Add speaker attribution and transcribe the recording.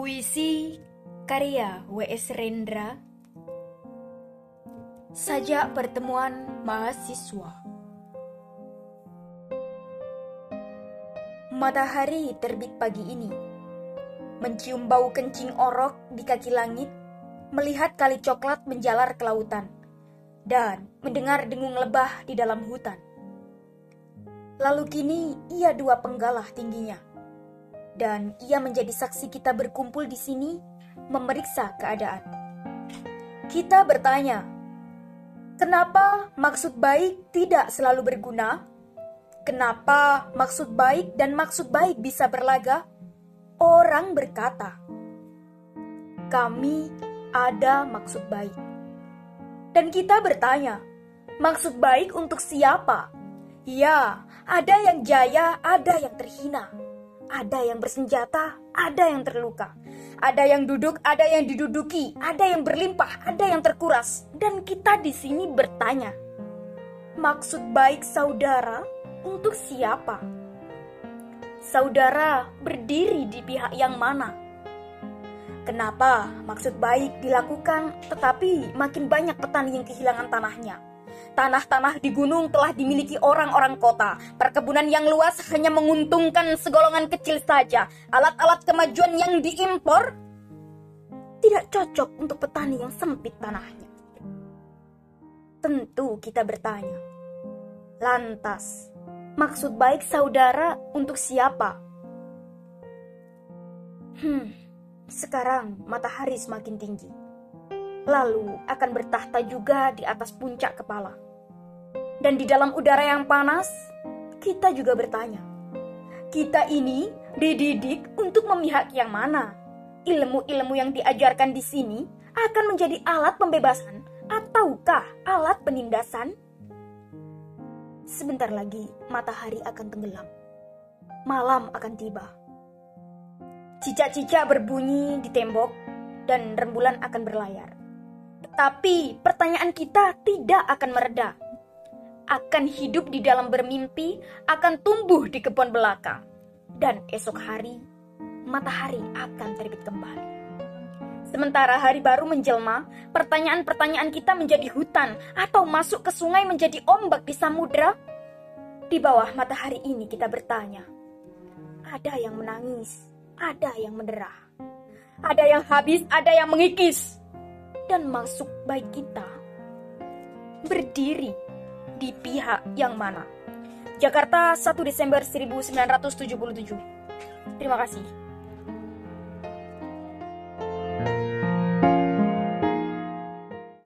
Speaker 1: Puisi karya W.S. Rendra. Sajak pertemuan mahasiswa. Matahari terbit pagi ini. Mencium bau kencing orok di kaki langit Melihat kali coklat menjalar ke lautan Dan mendengar dengung lebah di dalam hutan. Lalu kini ia dua penggalah tingginya dan ia menjadi saksi kita berkumpul di sini memeriksa keadaan. Kita bertanya, kenapa maksud baik tidak selalu berguna? Kenapa maksud baik dan maksud baik bisa berlaga? Orang berkata, kami ada maksud baik. Dan kita bertanya, maksud baik untuk siapa? Ya, ada yang jaya, ada yang terhina ada yang bersenjata, ada yang terluka. Ada yang duduk, ada yang diduduki, ada yang berlimpah, ada yang terkuras. Dan kita di sini bertanya, maksud baik saudara untuk siapa? Saudara berdiri di pihak yang mana? Kenapa maksud baik dilakukan tetapi makin banyak petani yang kehilangan tanahnya? Tanah-tanah di gunung telah dimiliki orang-orang kota. Perkebunan yang luas hanya menguntungkan segolongan kecil saja. Alat-alat kemajuan yang diimpor tidak cocok untuk petani yang sempit tanahnya. Tentu kita bertanya. Lantas, maksud baik saudara untuk siapa? Hmm, sekarang matahari semakin tinggi lalu akan bertahta juga di atas puncak kepala. Dan di dalam udara yang panas, kita juga bertanya, kita ini dididik untuk memihak yang mana? Ilmu-ilmu yang diajarkan di sini akan menjadi alat pembebasan ataukah alat penindasan? Sebentar lagi matahari akan tenggelam. Malam akan tiba. Cicak-cicak berbunyi di tembok dan rembulan akan berlayar. Tapi pertanyaan kita tidak akan mereda. Akan hidup di dalam bermimpi, akan tumbuh di kebun belaka. Dan esok hari, matahari akan terbit kembali. Sementara hari baru menjelma, pertanyaan-pertanyaan kita menjadi hutan atau masuk ke sungai menjadi ombak di samudra. Di bawah matahari ini kita bertanya, ada yang menangis, ada yang menderah, ada yang habis, ada yang mengikis dan masuk baik kita berdiri di pihak yang mana. Jakarta 1 Desember 1977. Terima kasih.